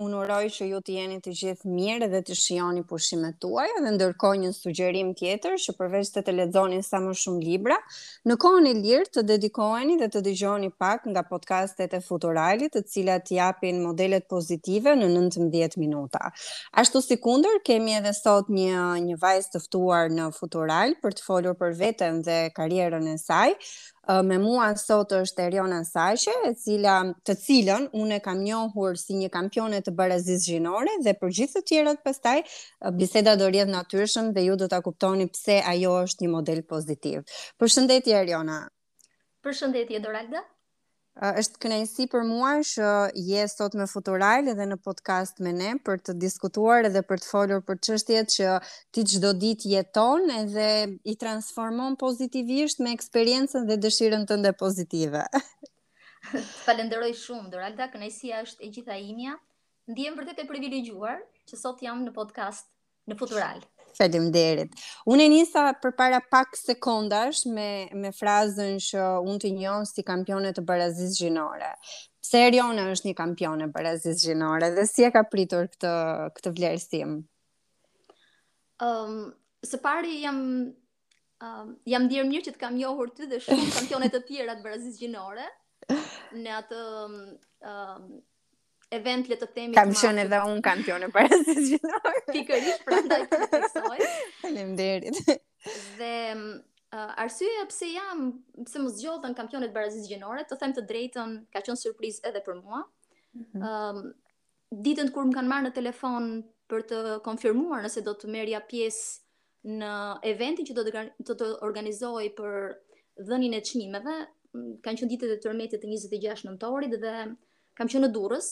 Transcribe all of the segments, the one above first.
Unë uroj që ju të jeni të gjithë mirë dhe të shijoni pushimet tuaja dhe ndërkohë një sugjerim tjetër që përveç se të lexoni sa më shumë libra, në kohën e lirë të dedikoheni dhe të dëgjoni pak nga podcastet e Futuralit, të cilat japin modelet pozitive në 19 minuta. Ashtu si kundër, kemi edhe sot një një vajzë të ftuar në Futural për të folur për veten dhe karrierën e saj. Me mua sot është Eriona Saqe, e cila, të cilën unë e kam njohur si një kampione të barazisë gjinore dhe për gjithë të tjerat pastaj biseda do rrjedh natyrshëm dhe ju do ta kuptoni pse ajo është një model pozitiv. Përshëndetje Eriona. Përshëndetje Doralda. Është kënaqësi për mua që je sot me Futural edhe në podcast me ne për të diskutuar edhe për të folur për çështje që ti çdo ditë jeton edhe i transformon pozitivisht me eksperiencën dhe dëshirën tënde pozitive. Të falënderoj shumë, Doralda, kënaqësia është e gjitha imja. Ndihem vërtet e privilegjuar që sot jam në podcast në futural. Faleminderit. Unë e nisa përpara pak sekondash me me frazën që unë të njoh si kampione të barazisë gjinore. Pse Eriona është një kampione barazisë gjinore dhe si e ka pritur këtë këtë vlerësim? Ëm, um, së pari jam Um, jam ndier mirë që të kam njohur ty dhe shumë kampione të tjera të barazisë gjinore në atë um, event le të themi kam qenë edhe unë kampione e barazisë gjinore pikërisht prandaj po të fiksoj faleminderit dhe um, uh, arsyeja pse jam pse më zgjodhën kampione të barazisë gjinore të them të drejtën ka qenë surprizë edhe për mua mm -hmm. um, ditën kur më kanë marrë në telefon për të konfirmuar nëse do të merrja pjesë në eventin që do të do të organizohej për dhënien e çmimeve, kanë qenë ditët e tërmetit të 26 nëntorit dhe kam qenë në Durrës.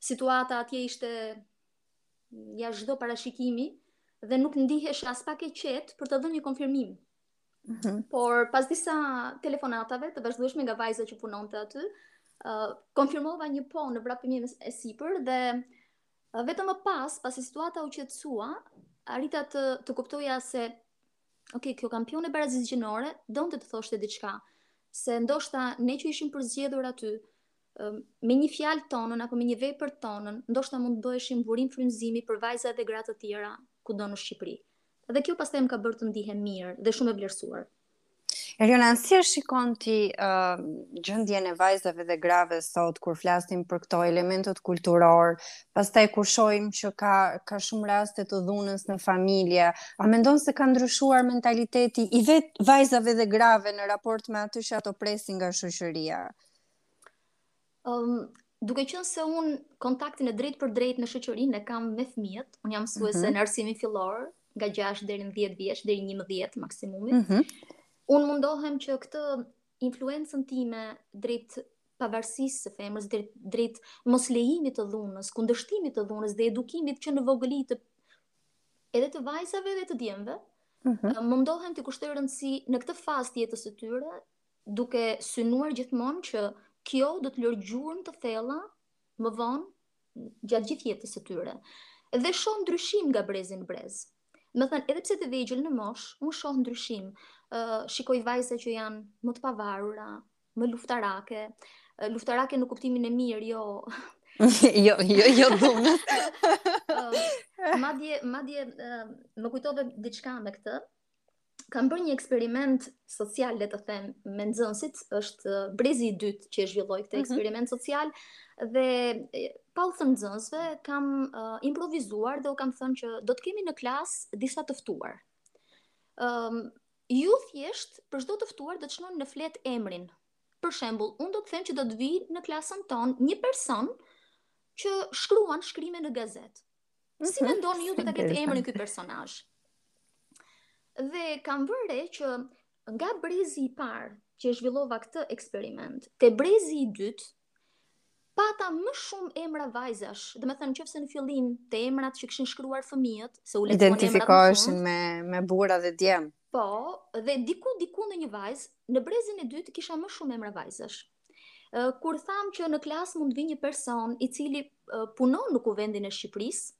Situata atje ishte jashtë çdo parashikimi dhe nuk ndihesha aspak e qetë për të dhënë një konfirmim Mhm. Por pas disa telefonatave të vazhdueshme nga vajza që punonte aty, uh, konfirmova një po në vrapim e sipër dhe uh, vetëm më pas, pasi situata u qetësua, arrita të të kuptoja se ok, kjo kampione e barazisë gjinore donte të thoshte diçka, se ndoshta ne që ishim përzgjedhur aty, um, me një fjalë tonën apo me një vepër tonën, ndoshta mund të bëheshim burim frymëzimi për vajza dhe gra të tjera kudo në Shqipëri. Dhe kjo pastaj më ka bërë të ndihem mirë dhe shumë e vlerësuar. Eriona, si e shikon ti uh, gjendjen e vajzave dhe grave sot, kur flasim për këto elementet kulturore, pastaj kur shohim që ka, ka shumë raste të dhunës në familje, a mendon se ka ndryshuar mentaliteti i vetë vajzave dhe grave në raport me atë që ato presin nga shoqëria? Um, duke qenë se un kontaktin e drejtpërdrejtë me shoqërinë e kam me fëmijët, un jam mësuese mm -hmm. në arsimin fillor, nga 6 deri në 10 vjeç, deri në 11 maksimumi. Mm -hmm. Un mundohem që këtë influencën time drejt pavarësisë së femrës drejt, drejt mos lejimit të dhunës, kundërshtimit të dhunës dhe edukimit që në vogëli edhe të vajzave dhe të djemve, mm -hmm. mundohem t'i kushtoj rëndësi në këtë fazë të jetës së tyre, duke synuar gjithmonë që kjo do të lërë gjurmë të thella më vonë gjatë gjithë jetës së tyre. Dhe shoh ndryshim nga brezi në brez. Domethënë, edhe pse të vegjël në moshë, unë shoh ndryshim. Uh, shikoj vajza që janë më të pavarura, më luftarake, uh, luftarake në kuptimin e mirë, jo... jo, jo, jo, dhunë. uh, madje, madje, uh, më kujtove diçka me këtë, kam bërë një eksperiment social, le të them, me nxënësit, është brezi i dytë që e zhvilloj këtë mm -hmm. eksperiment social dhe pa u thënë nxënësve, kam uh, improvizuar dhe u kam thënë që do të kemi në klasë disa të ftuar. Ëm um, ju thjesht për çdo të ftuar do të shënoni në fletë emrin. Për shembull, unë do të them që do të vijë në klasën tonë një person që shkruan shkrime në gazetë. Si mendoni ju do ta ketë emrin ky personazh? Dhe kam vënë re që nga brezi i parë që e zhvillova këtë eksperiment, te brezi i dytë pata më shumë emra vajzash, domethënë qoftë se në fillim te emrat që kishin shkruar fëmijët, se u lexuan emrat Identifikoheshin me, me burra dhe djem. Po, dhe diku, diku ndonjë vajzë, në brezin e dytë kisha më shumë emra vajzash. Kur thamë që në klasë mund të vijë një person i cili punon në kuvendin e Shqipërisë,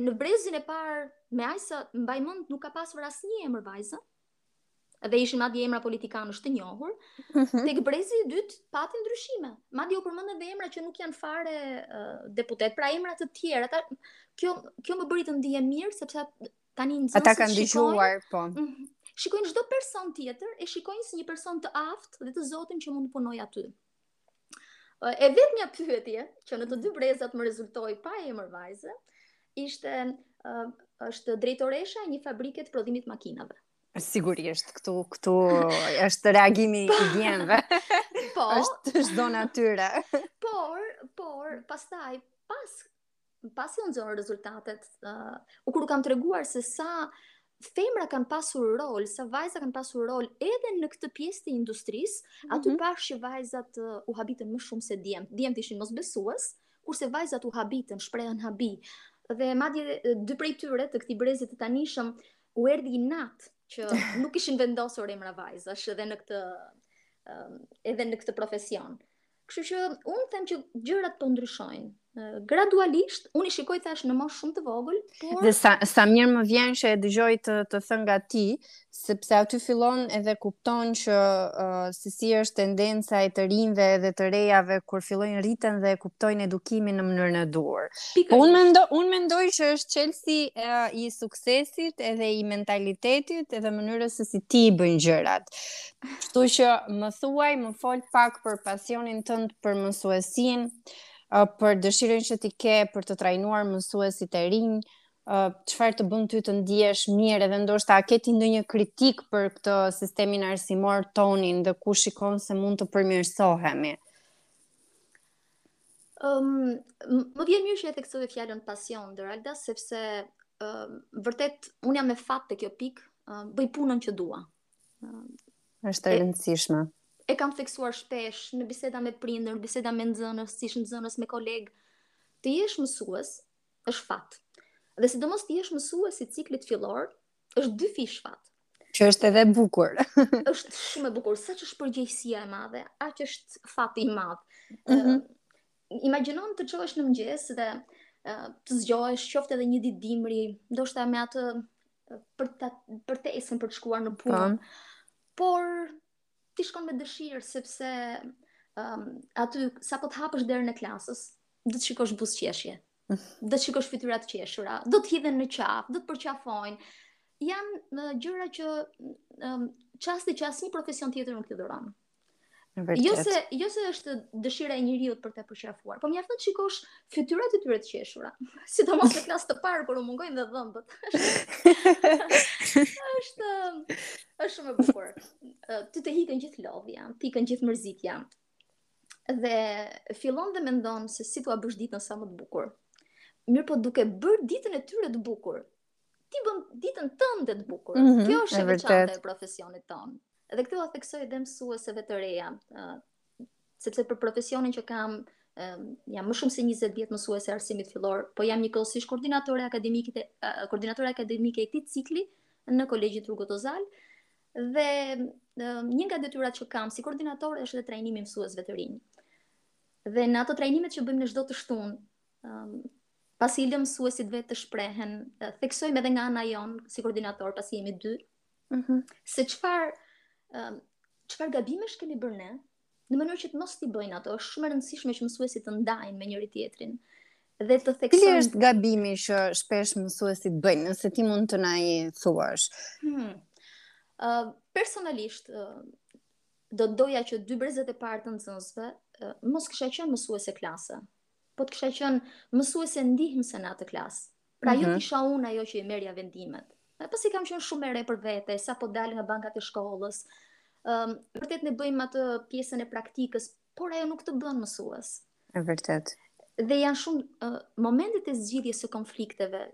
në brezin e parë me aq sa mbaj mend nuk ka pasur asnjë emër vajze. Dhe ishin madje emra politikanësh të njohur. Mhm. Tek brezi i dytë pati ndryshime. Madje u përmendën dhe emra që nuk janë fare uh, deputet, pra emra të tjerë. Ata kjo kjo më bëri të ndihem mirë sepse Tani nxënësit Ata kanë dëgjuar, po. Mhm. Shikojnë çdo person tjetër e shikojnë si një person të aftë dhe të zotin që mund të punojë aty. E vetmja pyetje që në të dy brezat më rezultoi pa emër vajze, ishte është drejtoresha e një fabrike të prodhimit të makinave. Sigurisht, këtu, këtu është reagimi i djemve. Po. është çdo natyre. por, por, pastaj, pas pasi u nxora rezultatet, uh, u kur u kam treguar se sa femra kanë pasur rol, sa vajza kanë pasur rol edhe në këtë pjesë të industrisë, mm -hmm. aty mhm. pashë që vajzat uh, u habitën më shumë se djemtë. Djemtë ishin mosbesues, kurse vajzat u habitën, shprehën habi. Dhe madje dy prej tyre të këtij brezi të tanishëm u erdhi inat që nuk ishin vendosur emra vajzash edhe në këtë um, edhe në këtë profesion. Kështu që unë them që gjërat po ndryshojnë. Gradualisht, unë i shikoj tash në moshë shumë të vogël, por dhe sa sa mirë më vjen që e dëgjoj të të thënë nga ti, sepse aty fillon edhe kupton që uh, se si është tendenca e të rinjve edhe të rejave kur fillojnë rriten dhe kuptojnë edukimin në mënyrën e duhur. Po unë mendoj unë mendoj që është çelësi uh, i suksesit edhe i mentalitetit edhe mënyrës se si ti bën gjërat. Kështu që më thuaj, më fol pak për pasionin tënd për mësuesinë, për dëshirën që ti ke për të trajnuar mësuesit e rinj, çfarë të bën ty të ndihesh mirë edhe ndoshta a ke ti ndonjë kritikë për këtë sistemin arsimor tonin dhe ku shikon se mund të përmirësohemi? Um, më vjen mirë që e theksove fjalën pasion, Doralda, sepse um, vërtet unë jam me fat te kjo pikë, um, bëj punën që dua. Është e rëndësishme. E kam theksuar shpesh në biseda me prindër, në biseda me nxënës, ish-nxënës, me kolegë, të jesh mësues është fat. Dhe sidomos të jesh mësues i ciklit fillor, është dyfish fat. Që është edhe bukur. është shumë e bukur, sa që është përgjegjësia e madhe, aq është fati i madh. Mm -hmm. uh, Imagjino të çohesh në mëngjes dhe uh, të zgjohesh qoftë edhe një ditë dimri, ndoshta me atë përtesën për të shkuar në punë. Por ti shkon me dëshirë sepse um, aty sapo të hapësh derën e klasës, do të shikosh buzëqeshje. Do të shikosh fytyra të qeshura, do të hidhen në qafë, do të përqafojnë. Janë gjëra që um, çaste që asnjë profesion tjetër nuk i dhuron. Jo se jo se është dëshira e njeriut për të përqafuar, po mjafton të shikosh fytyrat e tyre të qeshura. Sidomos në klasë të parë kur u mungojnë dhe dhëmbët. është është shumë e bukur. Ty të ikën gjithë lodhja, të ikën gjithë mërzitja. Dhe fillon dhe mendon se si t'ua bësh ditën sa më të bukur. Mirëpo duke bërë ditën e tyre të bukur, ti bën ditën tënde të bukur. Mm -hmm, Kjo është e veçanta e profesionit tonë. Dhe këtë ua theksoj edhe mësueseve të reja, uh, sepse për profesionin që kam um, jam më shumë se 20 vjet mësuese e arsimit fillor, po jam njëkohësisht koordinatore akademike uh, koordinatore akademike e këtij cikli në Kolegjin Turgut Ozal dhe um, një nga detyrat që kam si koordinator është edhe trajnimi i mësuesve të rinj. Dhe në ato trajnimet që bëjmë në çdo të shtunë, um, pasi i lëmë mësuesit vetë të shprehen, theksojmë edhe nga ana jonë si koordinator, pasi jemi dy, mm -hmm. se çfarë, um, çfarë gabimesh kemi bërë ne, në mënyrë që të mos t'i bëjnë ato, është shumë e rëndësishme që mësuesit të ndajnë me njëri tjetrin dhe të theksojnë. Cili është gabimi që shpesh mësuesit bëjnë, nëse ti mund të na i thuash? Hmm. Uh, personalisht uh, do të doja që dy brezet e parë të nxënësve uh, mos kisha qenë mësuese klase. Po të kisha qenë mësuese ndihmëse në atë klasë. Pra mm -hmm. jo mhm. të isha unë ajo që i merrja vendimet. Pasi kam qenë shumë e re për vete, sapo dalë nga bankat e shkollës, um, vërtet ne bëjmë atë pjesën e praktikës, por ajo nuk të bën mësues. E vërtetë. Dhe janë shumë uh, momentet e zgjidhjes së konflikteve.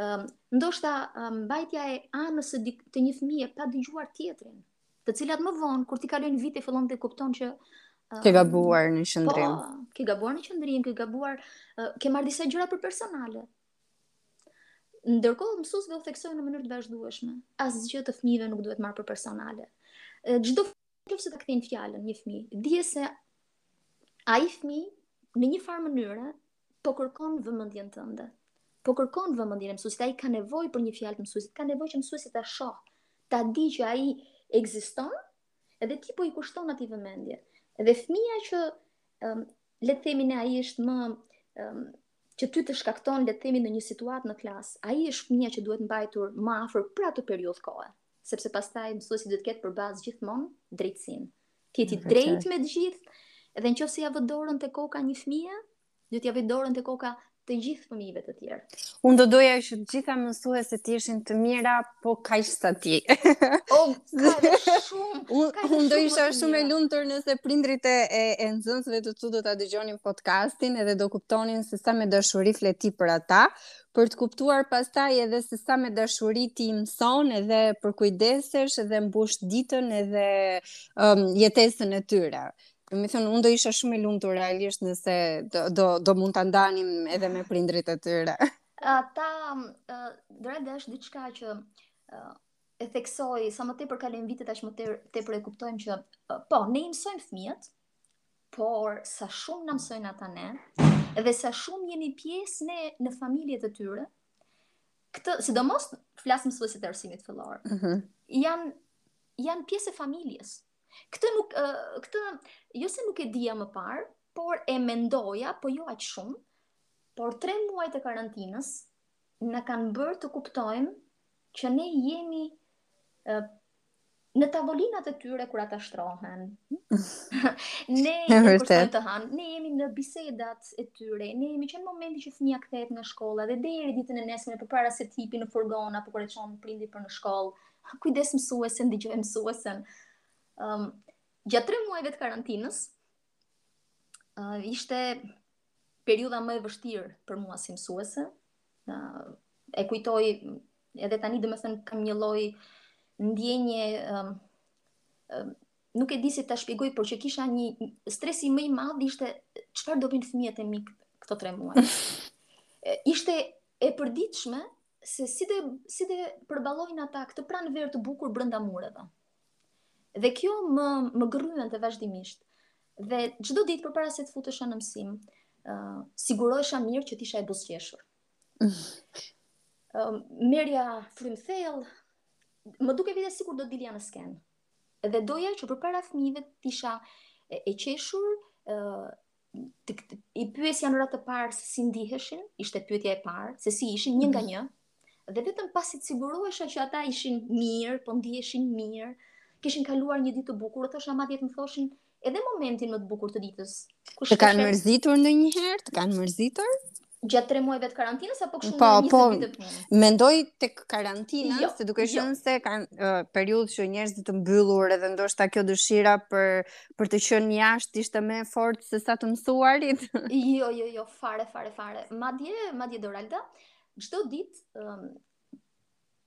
Um, ndoshta um, mbajtja e anës së një fëmije pa dëgjuar tjetrin. të cilat më vonë kur të kalojnë vite fillon të kuptosh që uh, ke gabuar në qëndrim. Po, ke gabuar në qëndrim, ke gabuar, uh, ke marrë disa gjëra për personale. Ndërkohë mësuesve u theksojmë në mënyrë të vazhdueshme, asgjë e fëmijëve nuk duhet marrë për personale. Në qoftë se ta kthen fjalën një fëmijë, dije se ai fëmijë në një farë mënyre Po kërkon vëmendjen tënde. Po kërkon vëmendjen e mësuesit, ai ka nevojë për një fjalë të mësuesit, ka nevojë që mësuesi ta shohë, ta dijë që ai ekziston, edhe ti po i kushton atij vëmendje. Dhe fëmija që um, le të themi ne ai është më um, që ty të shkakton le të themi një situatë në klasë, ai është fëmija që duhet mbajtur më afër për atë periudhë kohe, sepse pastaj mësuesi duhet të ketë për bazë gjithmonë drejtësinë. Të jetë i drejtë me të gjithë. Edhe në qoftë se ia vë dorën te koka një fëmije, duhet t'ia vë dorën te koka të gjithë fëmijëve të tjerë. Unë do doja që të gjitha mësueset të ishin të mira, po kaq sa ti. O, shumë. Unë do isha shumë e lumtur nëse prindërit e e nxënësve të tu do ta dëgjonin podcastin edhe do kuptonin se sa me dashuri flet ti për ata, për të kuptuar pastaj edhe se sa me dashuri ti i mëson edhe përkujdesesh edhe mbush ditën edhe um, jetesën e tyre. Domethënë unë do isha shumë e lumtur realisht nëse do do, do mund ta ndanim edhe me prindërit e tyre. Të them uh, të drejtën është diçka që uh, e theksoj sa më tepër kalojnë vitet aq më tepër e kuptojmë që uh, po ne i mësojmë fëmijët, por sa shumë na mësojnë ata ne, dhe sa shumë jemi pjesë ne në familjet e tyre, këtë, sidomos flas mësuesit e arsimit fillor, mm -hmm. janë, janë pjesë e familjes. Këtë nuk, uh, këtë, jo se nuk e dija më parë, por e mendoja, po jo aq shumë, por tre muajt e karantinës, na kanë bërë të kuptojmë që ne jemi uh, Në tavolinat e tyre kur ata shtrohen. ne kur shtrojnë të hanë, ne jemi në bisedat e tyre, ne jemi që në momentin që fëmija kthehet nga shkolla dhe deri ditën e nesërme përpara se t'hipi në furgon apo kur e çon prindi për në shkollë, kujdes mësuesen, dëgjoje mësuesen. Um, gjatë tre muajve të karantinës, uh, ishte periudha më e vështirë për mua si mësuese. E kujtoj edhe tani domethënë kam një lloj ndjenje, um, um, nuk e di si ta shpjegoj, por që kisha një stresi më i madh ishte çfarë do bëjnë fëmijët e mi këto tre muaj. ishte e përditshme se si do e, si do e përballojnë ata këtë pranverë të bukur brenda mureve. Dhe kjo më më gërryente vazhdimisht. Dhe çdo ditë përpara se të futesha në mësim, ë uh, sigurohesha mirë që të isha e buzëqeshur. Uh, merrja frymë thellë, më dukej vetja sikur do dilja në skenë. Dhe doja që përpara fëmijëve të isha e, e qeshur, ë uh, i pyesja në radhë të parë se si ndiheshin, ishte pyetja e parë, se si ishin një nga mhm. një, dhe vetëm pasi të sigurohesha që ata ishin mirë, po ndiheshin mirë, kishin kaluar një ditë të bukur, i thosha madje të më thoshin edhe momentin më të bukur të ditës. Kur s'të kanë mërzitur ndonjëherë, të kanë mërzitur? gjatë tre muajve të karantinës apo kështu po, në 20 po, vite punë? Mendoj te karantina, jo, se duke jo. qenë jo. se ka qenë uh, periudhë që njerëzit të mbyllur edhe ndoshta kjo dëshira për për të qenë jashtë ishte më e fortë se sa të mësuarit. jo, jo, jo, fare, fare, fare. Madje, madje Doralda, çdo ditë um,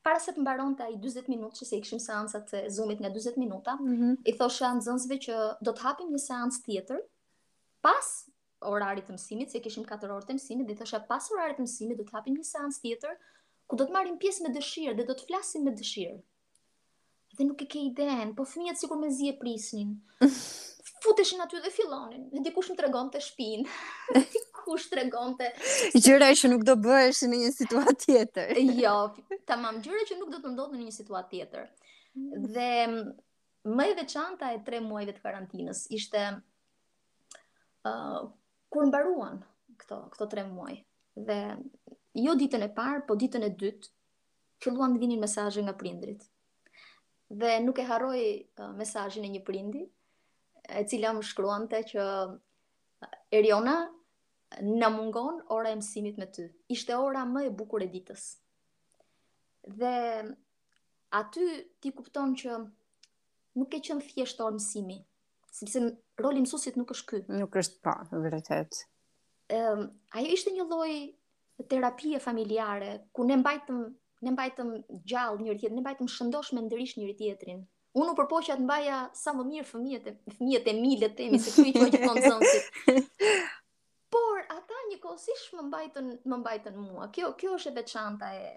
para se të mbaronte ai 40 minutëshi se i kishim seancat e Zoom-it nga 40 minuta, mm -hmm. i thosha nxënësve që do të hapim një seancë tjetër pas orarit të mësimit, se kishim 4 orë të mësimit, dhe i thosha pas orarit të mësimit do të hapim një seancë tjetër ku do të marrim pjesë me dëshirë dhe do të flasim me dëshirë. Dhe nuk e ke idenë, po fëmijët sikur mezi e prisnin. Futeshin aty dhe fillonin, dhe dikush më tregonte shpinë, dikush tregonte... Gjëra që nuk do bëheshin në një situatë tjetër. jo, tamam, gjëra që nuk do të ndodhnin në një situatë tjetër. Mm. Dhe më e veçanta e tre muajve të karantinës ishte uh, kur mbaruan këto, këto tre muaj, dhe jo ditën e parë, po ditën e dytë, filluan të vinin mesazhe nga prindrit. Dhe nuk e harroj uh, mesazhin e një prindi, e cila më shkruante që Eriona na mungon ora e mësimit me ty. Ishte ora më e bukur e ditës. Dhe aty ti kupton që nuk ka qenë thjesht orë mësimi, sepse roli i mësuesit nuk është ky. Nuk është, po, vërtet. Ëm, ajo ishte një lloj terapie familjare ku ne mbajtëm ne mbajtëm gjallë njëri tjetrin, ne mbajtëm shëndoshë mendërisht njëri tjetrin. Unë u përpoqja të mbaja sa më mirë fëmijët e fëmijët e mi le të themi se kjo i thotë konzonsi. Por ata njëkohësisht më mbajtën më mbajtën mua. Kjo kjo është e veçanta e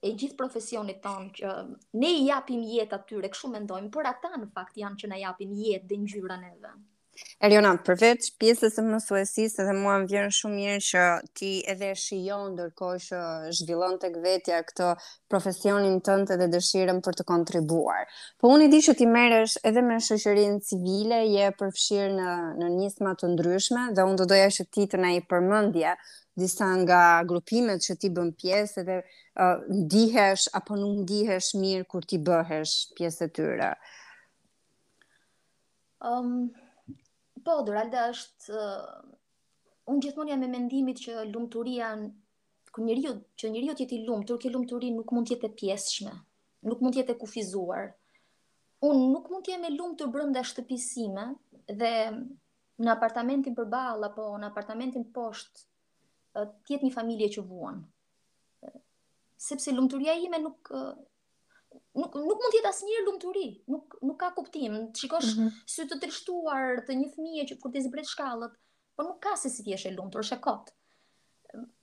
e gjithë profesionit tonë që ne i japim jetë atyre, kështu mendojmë, por ata në fakt janë që na japin jetë dhe ngjyra neve. Eriona, përveç pjesës së mësuesisë dhe mua më vjen shumë mirë që ti edhe e shijon ndërkohë që zhvillon tek vetja këtë profesionin tënd dhe dëshirën për të kontribuar. Po unë di që ti merresh edhe me shoqërinë civile, je e përfshirë në në nisma të ndryshme dhe unë do doja që ti të na i përmendje disa nga grupimet që ti bën pjesë edhe uh, ndihesh apo nuk ndihesh mirë kur ti bëhesh pjesë e tyre. Um, po, Doralda është uh, unë gjithmonë jam e mendimit që lumturia kur njeriu që njeriu të jetë i lumtur, kjo lumturi nuk mund të jetë e pjesshme, nuk mund të jetë e kufizuar. Unë nuk mund të jem e lumtur brenda shtëpisë sime dhe në apartamentin përballë apo në apartamentin poshtë të jetë një familje që vuan. Sepse lumturia ime nuk nuk nuk mund të jetë asnjëherë lumturi, nuk nuk ka kuptim. Të shikosh mm -hmm. sy të trishtuar të një fëmije që kur ti zbret shkallët, po nuk ka se si të jesh e lumtur, është e kot.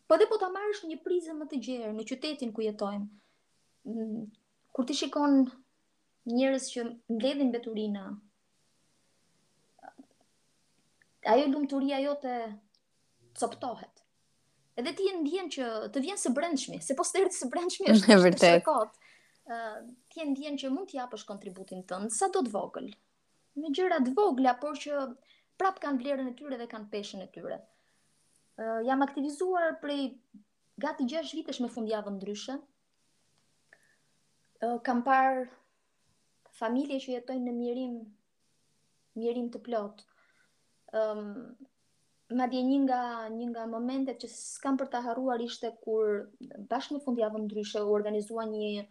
Po dhe po ta marrësh në prizëm më të gjerë në qytetin ku jetojmë. Mm, kur ti shikon njerëz që mbledhin mbeturina ajo lumturia jote coptohet. Edhe ti e ndjen që të vjen së brendshmi, se po s'të erdhi së brendshmi është e vërtetë. Ë, ti e ndjen që mund të japësh kontributin tënd sado të vogël. Me gjëra të vogla, por që prap kanë vlerën e tyre dhe kanë peshën e tyre. Ë, jam aktivizuar prej gati 6 vitesh me Fundjavë Ndryshe. Ë, kam parë familje që jetojnë në mjerim, mjerim të plot. Um, madje një nga, një nga momentet që s'kam për ta harruar ishte kur bashkë me Fundjavë Ndryshe u organizua një,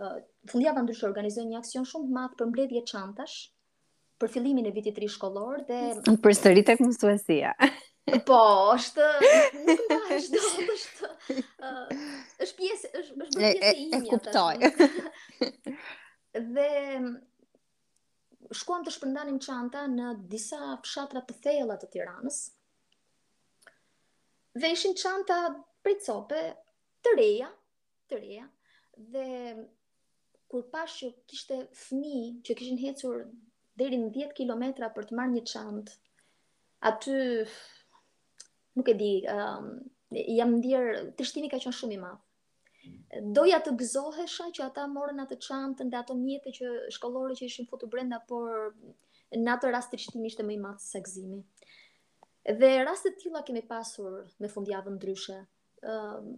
uh, Fundjavë Ndryshe organizoi një aksion shumë të madh për mbledhje çantash, për fillimin e vitit të ri shkollor dhe përsëri tek mësuesia. Po, është nuk më bash do të është është pjesë është është bërë pjesë e imja. E kuptoj. Dhe shkuam të shpërndanim çanta në disa fshatra të thella të Tiranës. Dhe ishin çanta prej cope të reja, të reja dhe kur pashë që kishte fëmijë që kishin ecur deri në 10 km për të marrë një çantë, aty nuk e di, um, jam ndier, trishtimi ka qënë shumë i madh. Doja të gëzohesha që ata morën atë çantën dhe ato mjete që shkollore që ishin futur brenda, por në atë rast trishtimi ishte më i madh se gëzimi. Dhe raste të tilla kemi pasur me Fundjavën ndryshe. Um,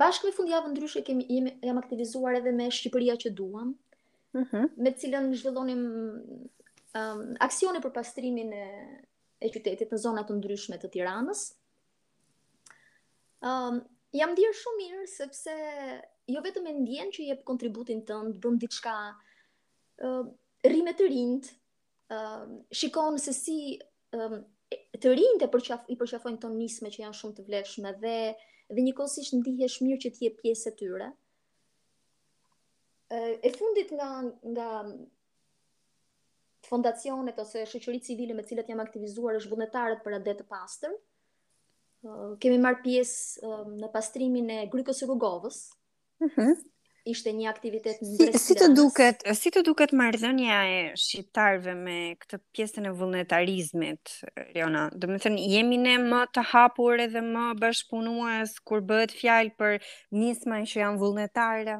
Bashkë me Fundjavë Ndryshe kemi jam, jam aktivizuar edhe me Shqipëria që duam. Mhm. Mm me të cilën zhvillonim um, aksione për pastrimin e e qytetit në zona të ndryshme të Tiranës. Um, jam ndier shumë mirë sepse jo vetëm e ndjen që jep kontributin tënd, bën diçka, uh, rri me të rinjtë, um, shikon se si um, të rinjtë përqaf, i përqafojnë këto nisma që janë shumë të vlefshme dhe, dhe njëkohësisht ndihesh mirë që ti je pjesë e tyre. Uh, e fundit nga, nga fondacionet ose shoqëritë civile me të cilat jam aktivizuar është vullnetarët për atdhe të pastër. Uh, kemi marrë pjesë uh, në pastrimin e grykës së Rugovës, Mm -hmm. Ishte një aktivitet në si, si të duket, si të duket marrëdhënia e shqiptarëve me këtë pjesën e vullnetarizmit, Liona? Domethënë jemi ne më të hapur edhe më bashkëpunuese kur bëhet fjalë për nisma që janë vullnetare?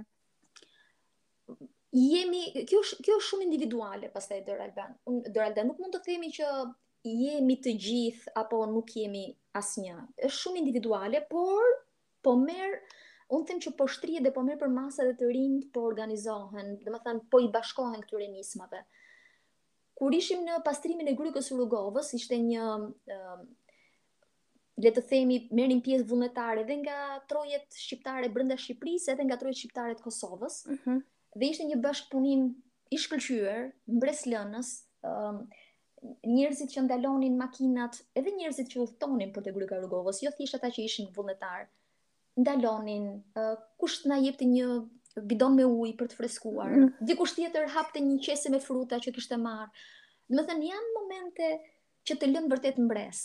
Jemi, kjo është kjo është shumë individuale pastaj Doralda. Doralda nuk mund të themi që jemi të gjithë apo nuk jemi asnjë. Është shumë individuale, por po merr unë them që po shtrihet dhe po merr përmasa dhe të rinjtë po organizohen, domethënë po i bashkohen këtyre nismave. Kur ishim në pastrimin e grykës së Rugovës, ishte një le të themi merrnin pjesë vullnetare edhe nga trojet shqiptare brenda Shqipërisë, edhe nga trojet shqiptare të Kosovës. Ëh. Mm -hmm. Dhe ishte një bashkëpunim i shkëlqyer, mbresëlënës, ëh, um, njerëzit që ndalonin makinat, edhe njerëzit që udhëtonin për te Gryka e Rugovës, jo thjesht ata që ishin vullnetarë, ndalonin, uh, kush na jepte një bidon me ujë për të freskuar, mm. dikush tjetër hapte një qese me fruta që kishte marrë. Domethënë janë momente që të lënë vërtet mbresë,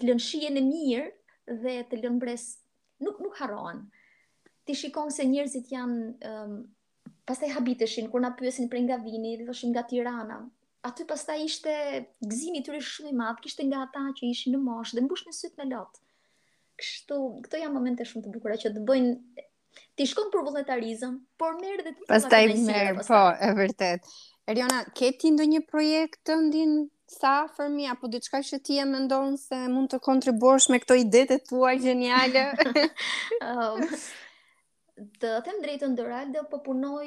të lënë shijen e mirë dhe të lënë mbresë nuk nuk harrohen. Ti shikon se njerëzit janë um, pastaj habiteshin kur na pyesin prej nga vini, dhe thoshim nga Tirana. Aty pastaj ishte gëzimi i tyre shumë i madh, kishte nga ata që ishin në moshë dhe mbushnin syt me lot. Kështu, këto janë momente shumë të bukura që të bëjnë ti shkon për vullnetarizëm, por merr edhe ti pastaj merr, po, e vërtet. Eriona, ke ti ndonjë projekt tëndin së afërmi apo diçka që ti e mendon se mund të kontribuosh me këto idetë tua gjeniale? um, Të them të drejtën Doraldo, po punoj,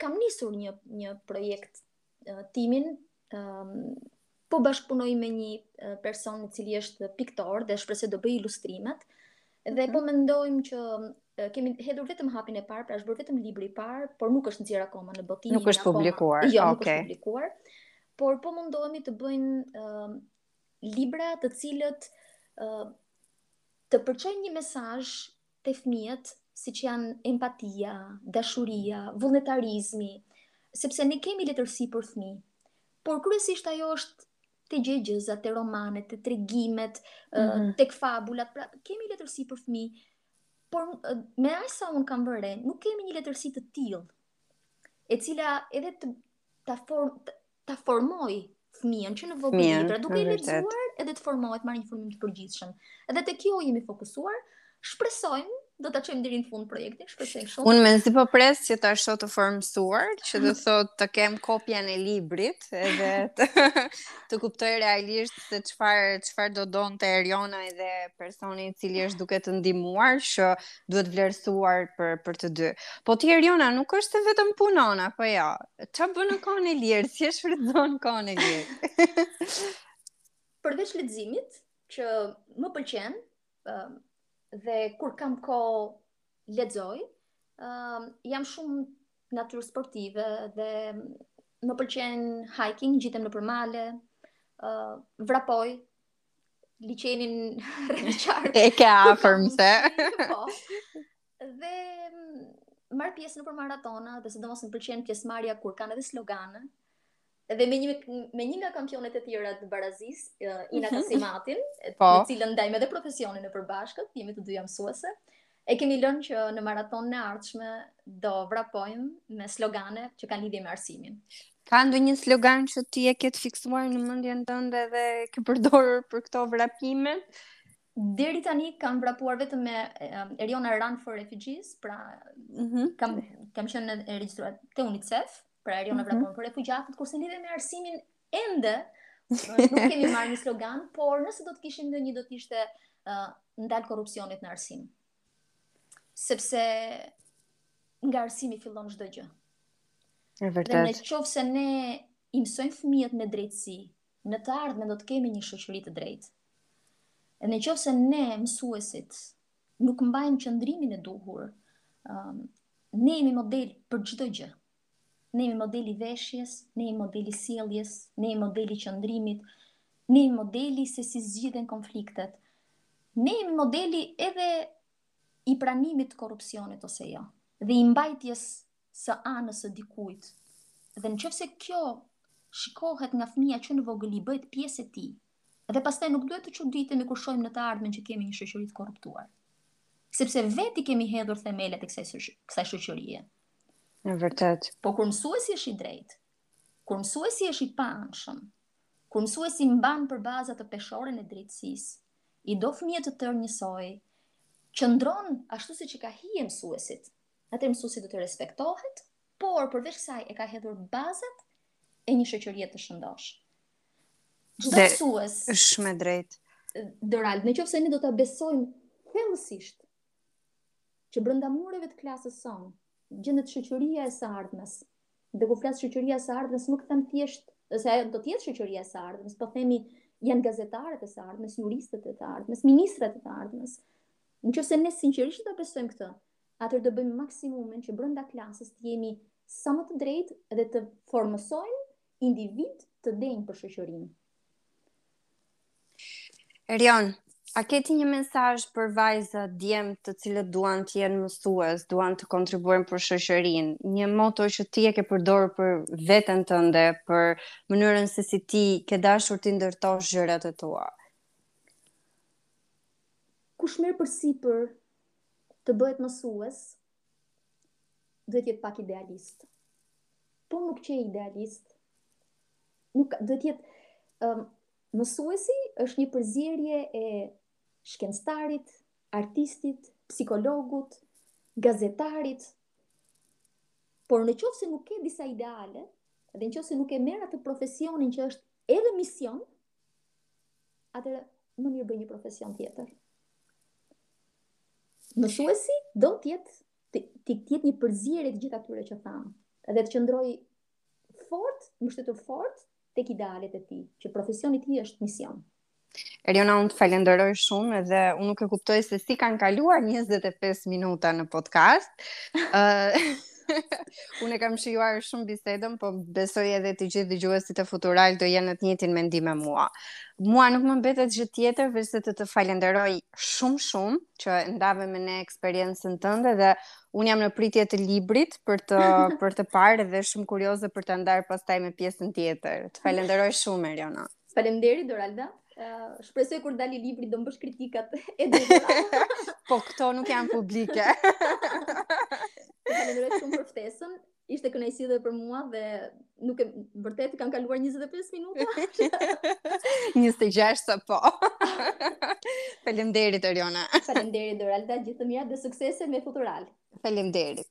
kam nisur një një projekt uh, timin, um, po bashkëpunoj me një uh, person i cili është piktor dhe shpresoj do bëj ilustrimet. Dhe mm -hmm. po mendojmë që uh, kemi hedhur vetëm hapin e parë, pra është bërë vetëm libri i parë, por nuk është nxjerr akoma në botim. Nuk është publikuar. Jo, okay. nuk është publikuar. Por po mundohemi të bëjmë uh, libra të cilët uh, të përçojnë një mesazh te fëmijët, siç janë empatia, dashuria, vullnetarizmi, sepse ne kemi letërsi për fëmijë, por kryesisht ajo është te gjegjëzat, te romanet, te tregimet, mm -hmm. tek fabulat, pra kemi letërsi për fëmijë, por me aq sa un kam vënë re, nuk kemi një letërsi të tillë, e cila edhe të ta form ta formoj fëmijën që në vogël, pra duke i lexuar edhe të formohet marrë një formim të përgjithshëm. Edhe te kjo jemi fokusuar, shpresojmë do ta çojmë deri në fund projektin, shpresoj shumë. Unë mezi po pres që ta shoh të formësuar, që do thotë të kem kopjen e librit edhe të, të kuptoj realisht se çfarë çfarë do donte Eriona edhe personi i cili është duke të ndihmuar që duhet vlerësuar për për të dy. Po ti Eriona nuk është vetëm punon apo jo. Ja. Ça bën në kohën e lirë, si e shfrytëzon kohën e lirë? Përveç leximit që më pëlqen, ë uh, dhe kur kam kohë lexoj, ë uh, jam shumë natyrë sportive dhe më pëlqen hiking, ngjitem nëpër male, ë uh, vrapoj liqenin rrethqark. E ke afër mëse. Po. Dhe mm, marr pjesë nëpër maratona dhe sidomos më pëlqen pjesëmarrja kur kanë edhe slogane. Dhe me një me një nga kampionet e tjera të barazisë, Ina mhm. Kasimatin, po. me të cilën ndajmë edhe profesionin e përbashkët, jemi të dyja mësuese. E kemi lënë që në maratonën e ardhshme do vrapojmë me slogane që kanë lidhje me arsimin. Ka ndonjë slogan që ti e ke të fiksuar në mendjen tënde dhe ke përdorur për këto vrapime? Deri tani kam vrapuar vetëm me um, Eriona Run for Refugees, pra mm -hmm. kam kam qenë e regjistruar te UNICEF, pra Eriona mm -hmm. vrapon për refugjatët, kurse lidhje me arsimin Ende nuk kemi marrë një slogan, por nëse do të kishim ndonjë do të ishte uh, ndal korrupsionit në arsim. Sepse nga arsimi fillon çdo gjë. E vërtetë. Dhe në qoftë se ne i mësojmë fëmijët me drejtësi, në të ardhmen do të kemi një shoqëri të drejtë. Dhe në qoftë se ne mësuesit nuk mbajmë qëndrimin e duhur, um, ne jemi model për çdo gjë. ne jemi modeli i veshjes, ne jemi modeli i sjelljes, ne jemi modeli i qëndrimit, ne jemi modeli se si zgjidhen konfliktet, ne jemi modeli edhe i pranimit të korrupsionit ose jo, dhe i mbajtjes së anës së dikujt. Dhe në qoftë se kjo shikohet nga fëmija që në vogëli bëhet pjesë e tij, dhe pastaj nuk duhet të çuditemi kur shohim në të ardhmen që kemi një shoqëri të korruptuar. Sepse vetë i kemi hedhur themelet e kësaj, kësaj shoqërie. E vërtetë. Po kur mësuesi është i drejtë, kur mësuesi është i paanshëm, kur mësuesi mban për bazë atë peshoren e drejtësisë, i do fëmijët të tërë njësoj, qëndron ashtu siç i ka hije mësuesit. Atëherë mësuesi do të respektohet, por përveç kësaj e ka hedhur bazat e një shoqërie të shëndoshë. Shumë, shumë e drejtë. Dorald, në qoftë se ne do ta besojmë thellësisht që brënda mureve të klasës sonë, gjëndet shoqëria e së ardhmes, dhe kur flas shoqëria e së ardhmes, nuk them thjesht, se ajo do të jetë shoqëria e së ardhmes, po themi janë gazetarët e së ardhmes, juristët e të ardhmes, ministrat e të ardhmes. Në qoftë se ne sinqerisht do besojmë këtë, atëherë do bëjmë maksimumin që brënda klasës të jemi sa më të drejtë dhe të formësojmë individë të denjë për shoqërinë. Eriona, a ke ti një mesazh për vajza, djem të cilët duan të jenë mësues, duan të kontribuojnë për shoqërinë? Një moto që ti e ke përdorur për veten tënde, për mënyrën se si ti ke dashur t'i ndërtosh gjërat e tua. Kush merr përsipër të bëhet mësues, duhet të jetë pak idealist. Po nuk qe idealist, nuk duhet të jetë um, mësuesi është një përzierje e shkencëtarit, artistit, psikologut, gazetarit. Por në qoftë se nuk ke disa ideale, dhe në qoftë se nuk e merr atë, profesionin që është edhe mision, Atëherë, më mirë bën një profesion tjetër. Mësuesi duhet të jetë të jetë një përzierje e të gjitha atyre që thamë, edhe të qëndrojë fort, mbështetur fort tek idealet e tij, që profesioni i tij është mision. Eriona, unë të falenderoj shumë edhe unë nuk e kuptoj se si kanë kaluar 25 minuta në podcast. Unë e kam shijuar shumë bisedën, po besoj edhe të gjithë dëgjuesit e Futural do jenë në të njëjtin mendim me mua. Mua nuk më mbetet gjë tjetër veçse të të falenderoj shumë shumë që ndave me ne eksperiencën tënde dhe unë jam në pritje të librit për të për ta parë dhe shumë kurioze për ta ndarë pastaj me pjesën tjetër. Të falenderoj shumë Eriona. Faleminderit Doralda. Uh, shpresoj kur të dali libri do më bësh kritikat edhe. po këto nuk janë publike. Faleminderit shumë për ftesën. Ishte kënaqësi edhe për mua dhe nuk e vërtet kanë kaluar 25 minuta. 26 sapo. Faleminderit Eriona. Faleminderit Doralda, gjithë të mirat dhe suksese me Futural. Faleminderit.